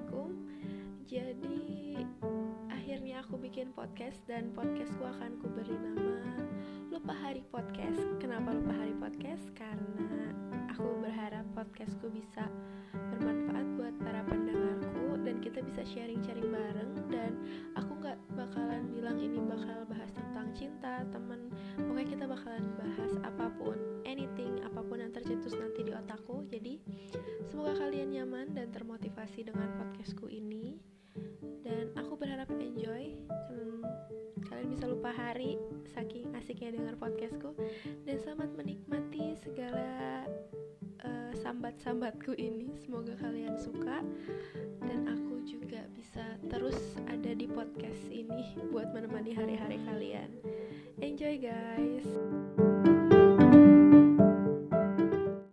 Assalamualaikum. Jadi akhirnya aku bikin podcast dan podcastku akan ku beri nama Lupa Hari Podcast. Kenapa Lupa Hari Podcast? Karena aku berharap podcastku bisa bermanfaat buat para pendengarku Dan kita bisa sharing-sharing bareng. Dan aku nggak bakalan bilang ini bakal bahas tentang cinta, temen. Pokoknya kita bakalan bahas apa pun, anything, apa pun yang tercetus nanti di otakku. Jadi semoga kalian nyaman dan termotivasi dengan podcastku ini. Dan aku berharap enjoy. Hmm, kalian bisa lupa hari saking asiknya dengar podcastku. Dan selamat menikmati segala uh, sambat-sambatku ini. Semoga kalian suka. Dan aku juga bisa terus ada di podcast ini buat menemani hari-hari kalian. Enjoy guys